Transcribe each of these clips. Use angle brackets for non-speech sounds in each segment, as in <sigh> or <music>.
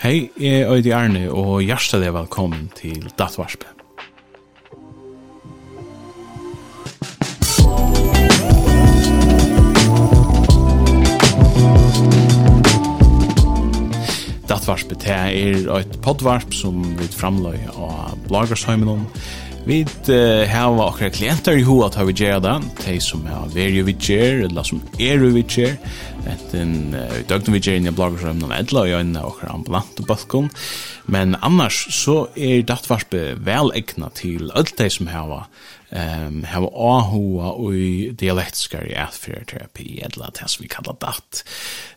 Hei, jeg er Øydi Arne, og hjertelig velkommen til Dattvarspe. Dattvarspe det er et poddvarp som vi framløy av Blagersheimen Vi uh, har akkurat klienter i hoa at vi gjør det, de som er veri vi gjør, eller som er vi gjør, enten uh, døgnet vi gjør inn i bloggerrømmen om edla og gjønne og ambulant og balkon. Men annars så er dattvarspe vel egna til alt de som hava um, hava ahua og i dialektiskar i atfyrterapi edla det som vi kallar datt.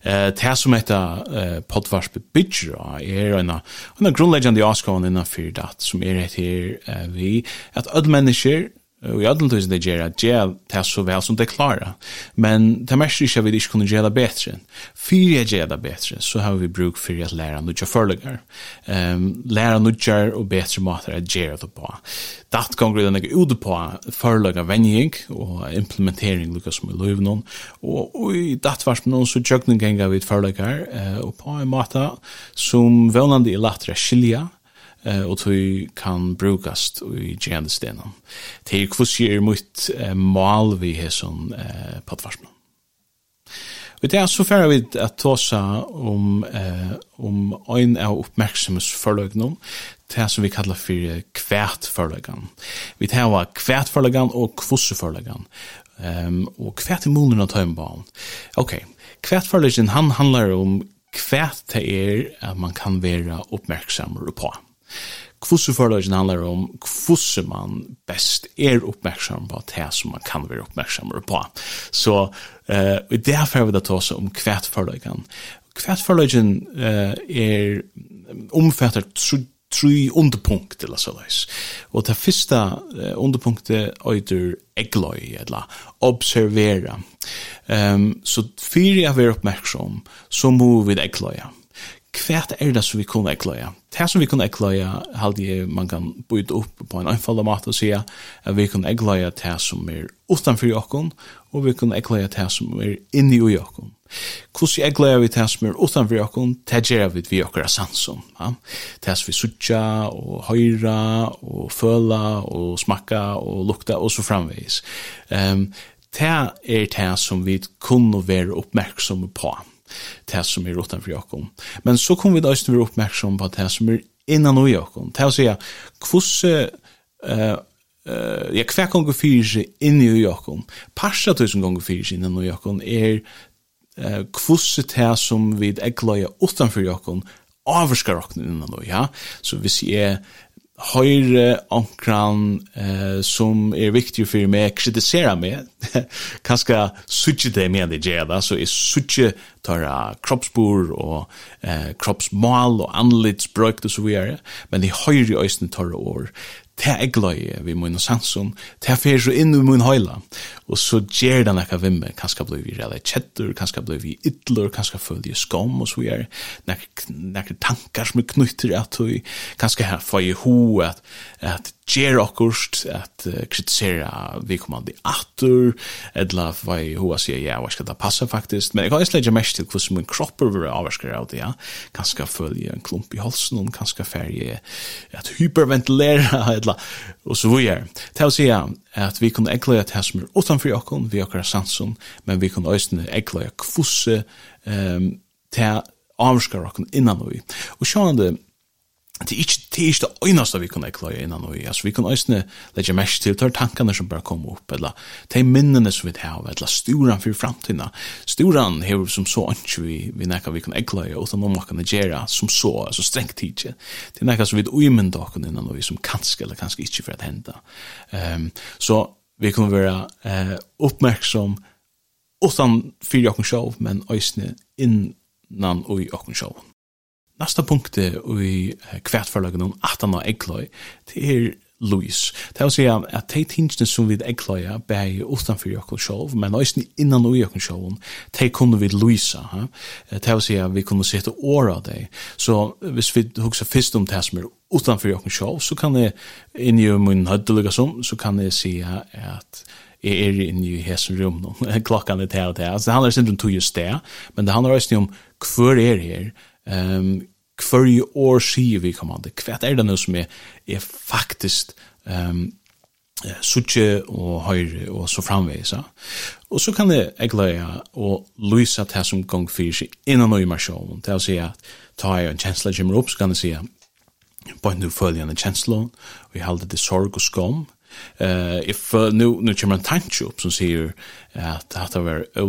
Uh, det som heter uh, podvarspe bygger er en, en grunnleggjande avskående innanfyr datt som er etter uh, vi at alle mennesker Og i alle tusen det gjør at gjør det så vel som det klarer. Men det mest ikke at vi ikke kunne gjøre det bedre. Fyre jeg gjør det bedre, så har vi bruk for at lære noe forlegger. Um, lære noe og bedre måter å gjøre det på. Det kan grunne jeg ut på forlegger vending og implementering lukka som i løyv. Og, og i det var som noen så gjør det ganger vi forlegger uh, og på en måte som vennende er lettere skilja, eh och tog kan brukast i genstenen. är kvusje är mot mal vi har som eh plattformen. Vi tar så färre vid att tåsa om, eh, om en av uppmärksamhetsförlögnen, det som vi kallar för kvätförlögan. Vi tar kvätförlögan och kvosseförlögan. Ehm och kvärt i munnen av tömbarn. Okej, okay. kvätförlögan han handlar om kvärt det är att man kan vara uppmärksam på. Kvosse forløsene handler om kvosse man best er oppmerksom på det som man kan være oppmerksom på. Så uh, i det her får vi da ta oss om kvært forløsene. Kvært forløsene uh, er omfatter tre underpunkt eller så løs. Og det første uh, underpunktet øyder egløy, eller observera. Um, så fyrir jeg være oppmerksom, så må vi egløya kvært er det som vi kunne ekløya. Det som vi kunne ekløya, halde jeg man kan byte opp på en anfallet mat og sige at vi kunne ekløya det som er utanfor jokken, og vi kunne ekløya det som er inni i jokken. Hvordan ekløya vi det som er utanfor jokken, det gjør vi vi jokker sansom. Ja? Det som vi sutja, og høyra, og føla, og smakka, og lukta, og så framvis. Um, det er det som vi kunne være oppmerksomme på. Ja det som er utanför Jakob. Men så kommer vi da også til å være oppmerksom på det som er innan och Jakob. Det er å si at hvordan uh, uh, ja, hver gang kvar gånger seg inn i Jakob. Passa tusen ganger gånger seg innan och Jakob er uh, hvordan det som vid äglaja utanför Jakob avskar okkur innan då, ja. Så hvis jeg høyre omkran eh, som er viktig for meg, kritisera meg, <laughs> kanskje suttje det med det gjør det, så er suttje tørre kroppsbor og eh, kroppsmål og anlitsbrøk og så videre, men i høyre øyne tørre år, det er gløye vi mun sansun, det er fyrir så inn i mun høyla, og så gjer den nekka vimme, kanskje blei vi rela kjettur, kanska blei vi ytlur, kanska følge skam og så er nekka tankar som er knytter at vi kanskje her fai ho at, at ger okkurst at uh, kritisera vi kommande atur edla vai jag hoa säger ja hva skal det passa faktisk men jeg kan slägga mest til hvordan min en kroppar avvarskar av det ja kanske følge en klump i halsen og kanske färje at hyperventilera <laughs> edla og så vidare till att säga at vi kan ägla at här som är utanför vi okkar sansun men vi kan ösna at hvordan um, till avskar okkon innan vi og sjående det er ikke det er ikke det øyneste vi kunne klare innan og i, altså vi kunne øyne legge mest til de tankene som bare kommer opp, eller de minnene som vi har, eller sturen for fremtiden. Sturen har som så ikke vi, vi nekker vi kunne klare, utan noen man kan gjøre som så, altså strengt tid. Det er nekker som vi øyne dere innan og i, som kanskje eller kanskje ikke for at hende. Um, så vi kunne være uh, oppmerksom utan fyrir okken sjov, men øyne innan og i okken sjov. Nästa punkt är i kvartförlagen om att han har eggløy, Det är Louis. Det er å si at de tingene som vi ägglöja bär utenfor Jökul Sjolv, men også innan ui Jökul Sjolv, de kunne vi Louisa. Det er å si at vi kunde sätta åra det. Så hvis vi husker først om det som er utenfor Jökul Sjolv, så kan jeg inn i min hödeliga som, så kan jeg si at jeg er inne i hesen rum nå. Klokkan er til og til. Det handler ikke om tog just det, men det handler også om hver er her. Um, hverje år sier vi kommande, hva er det nå som er, er faktisk um, suttje og høyre og så framveis. Og så kan det egløya og lysa det som gong fyrir seg innan og i marsjonen. til å si at ta jeg en kjensla kommer opp, så kan jeg si at bare nu følger en kjensla, og jeg halde det sorg og skam. Uh, if, uh, nu, nu kommer en tanke opp som sier at det har vært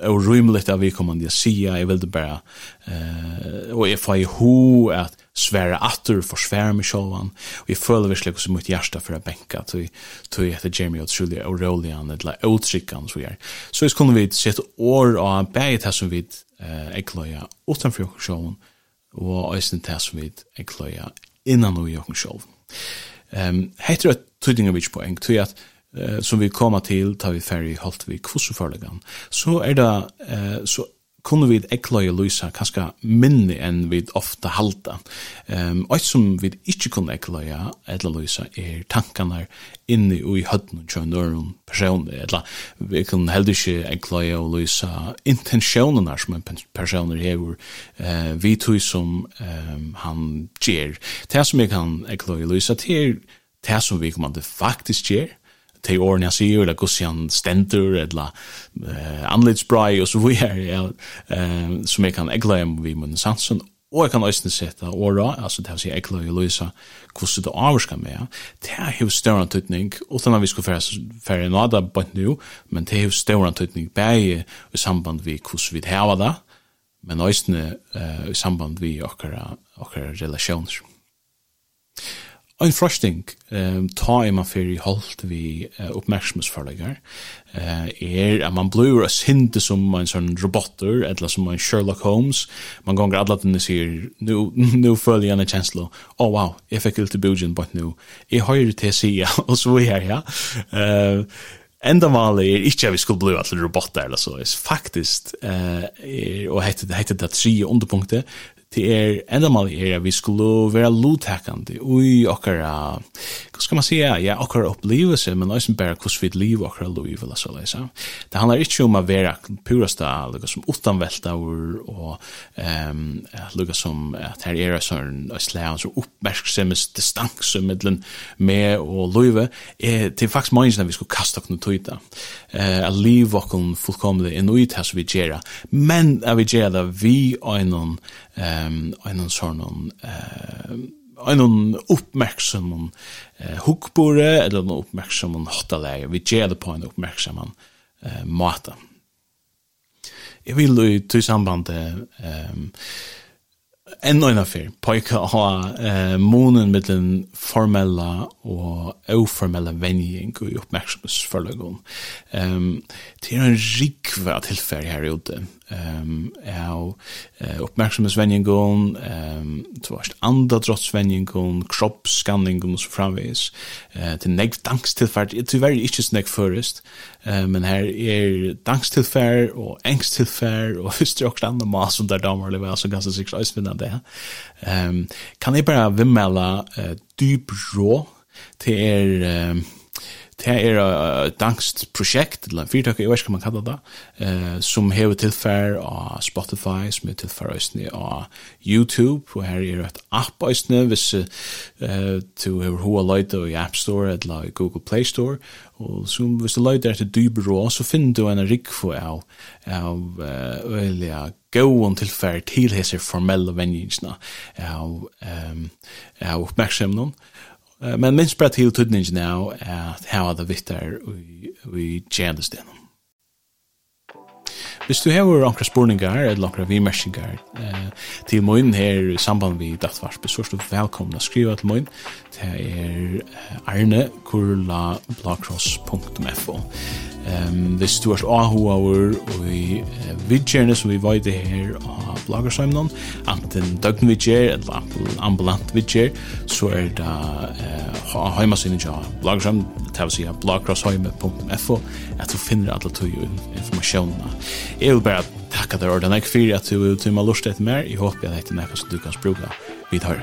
og rymligt av vi kommande jag jeg vil det bare, eh, og jeg får i ho at svære atter for svære med sjåvan og jeg føler virkelig også mitt hjärsta for å benka tog jeg etter Jeremy og Trulia og Rolian eller Otrikkan så jeg så jeg skulle vi sett år av bæget til som vi eh, ekløya utenfor jokken sjåvan og eisen til som vi ekløya innan og jokken sjåvan um, Heitir at tydinga vits poeng, tog at eh, som vi kommer til, tar vi ferdig holdt vi kvosseforleggene, så er det, eh, så kunne vi ekla i lysa kanskje minne enn vi ofta halda. Um, og som vi ikke kunne ekla i etla lysa er tankene inni og i høtten og kjønn noen personer. Etla, vi kunne heller ikke ekla i å lysa intensjonene som en personer hever uh, vi tog som um, han gjer. Det som vi kan ekla i lysa til er det som vi kommer til faktisk gjer, te årene jeg sier, eller hvordan han stender, eller uh, anlitsbrei, og så vi er, ja, uh, som jeg kan egle om vi munnen sansen, og jeg kan øyne sette åra, altså det vil si egle og løse, hvordan det avvarsker med, det er jo større antydning, uten at vi skulle fære en ada på nu men det er jo større antydning bare i samband med hvordan vi har det, men øyne uh, i samband vi okkara, okkara relasjoner. Ein frosting ehm ta i man fyrir halt vi uh, oppmerksomhetsfarlegar eh er at man blur a sinte som en sån robotter eller som ein Sherlock Holmes. Man gonger alla den ser nu, nu fully on en chancellor oh wow, jeg fikk to bujin but nu jeg høyre til sida <laughs> og så er ja. Eh Enda mali er ikkje vi skulle bli alle robotar eller så, er faktisk, eh, er, og heitte det, heiter det tre underpunkter det er enda mal er at vi skulle være lotakande ui okkara, hva skal man säga, ja, okkara opplevelse, men også bare hvordan vi liv okkara liv, eller så leisa Det handlar ikke om å være purasta, lukka som utanvelta og um, lukka som at her er sånn slag som oppmerksemmes distanse middelen med og liv, er, til faktisk mange vi skulle kasta okkara tøyta, uh, at liv okkara fullkomlig enn ui det vi gjerra, men at vi gjerra vi okkara, um, en sånn eh en uppmärksam eh, hukkbore eller en uppmärksam om. Vi ger det på en uppmärksam eh, mata. Jag vill i till samband eh, um, enda en affär pojka ha eh, månen med den formella och oformella venjing i uppmärksamhetsförlagen. Um, det är en rikva tillfärg här ute. Um, av uh, uppmärksamhetsvenjingen, um, tvärst andadrottsvenjingen, kroppsskanningen och så framvis. Uh, det är negv dankstillfärd, det är tyvärr inte så negv förrest, uh, men här är dankstillfärd och ängsttillfärd och <laughs> visst är också andra mas som där damer lever, alltså ganska sikkert ösvinnande det. Um, kan jeg bare vimmela uh, dyp rå til er... Um, Det er et dansk prosjekt, eller en fyrtøk, jeg vet ikke hva man kallar det, uh, som hever tilfær av Spotify, som hever tilfær av YouTube, og her er et app øysene, hvis uh, du hever hoa løyde i App Store, eller i Google Play Store, og så, hvis du løyde etter dybrå, så finner du en rikfo av, av uh, øyelige gåon tilfær til hese formelle venjingsna av, um, av oppmerksomnen, men minst bare til tydningen av at hava det vittar i tjenestenen. Hvis du har ankra spurningar eller ankra vimersingar eh, til moin her i samband vi dattvarspe, så er du velkomna å skriva til moin til er arne kurla blagkross.fo Ehm det størst ahour og vi vidkjerne som vi var i det her av bloggersheimen anten døgnvidkjer eller ambulant vidkjer så er det uh, heimasynet av bloggersheimen det vil si bloggersheimen.fo at du finner alle tog informasjonene jeg vil bare takka deg ordentlig for at du tog meg lust etter mer jeg håper at det er noe som du kan spruga vi tar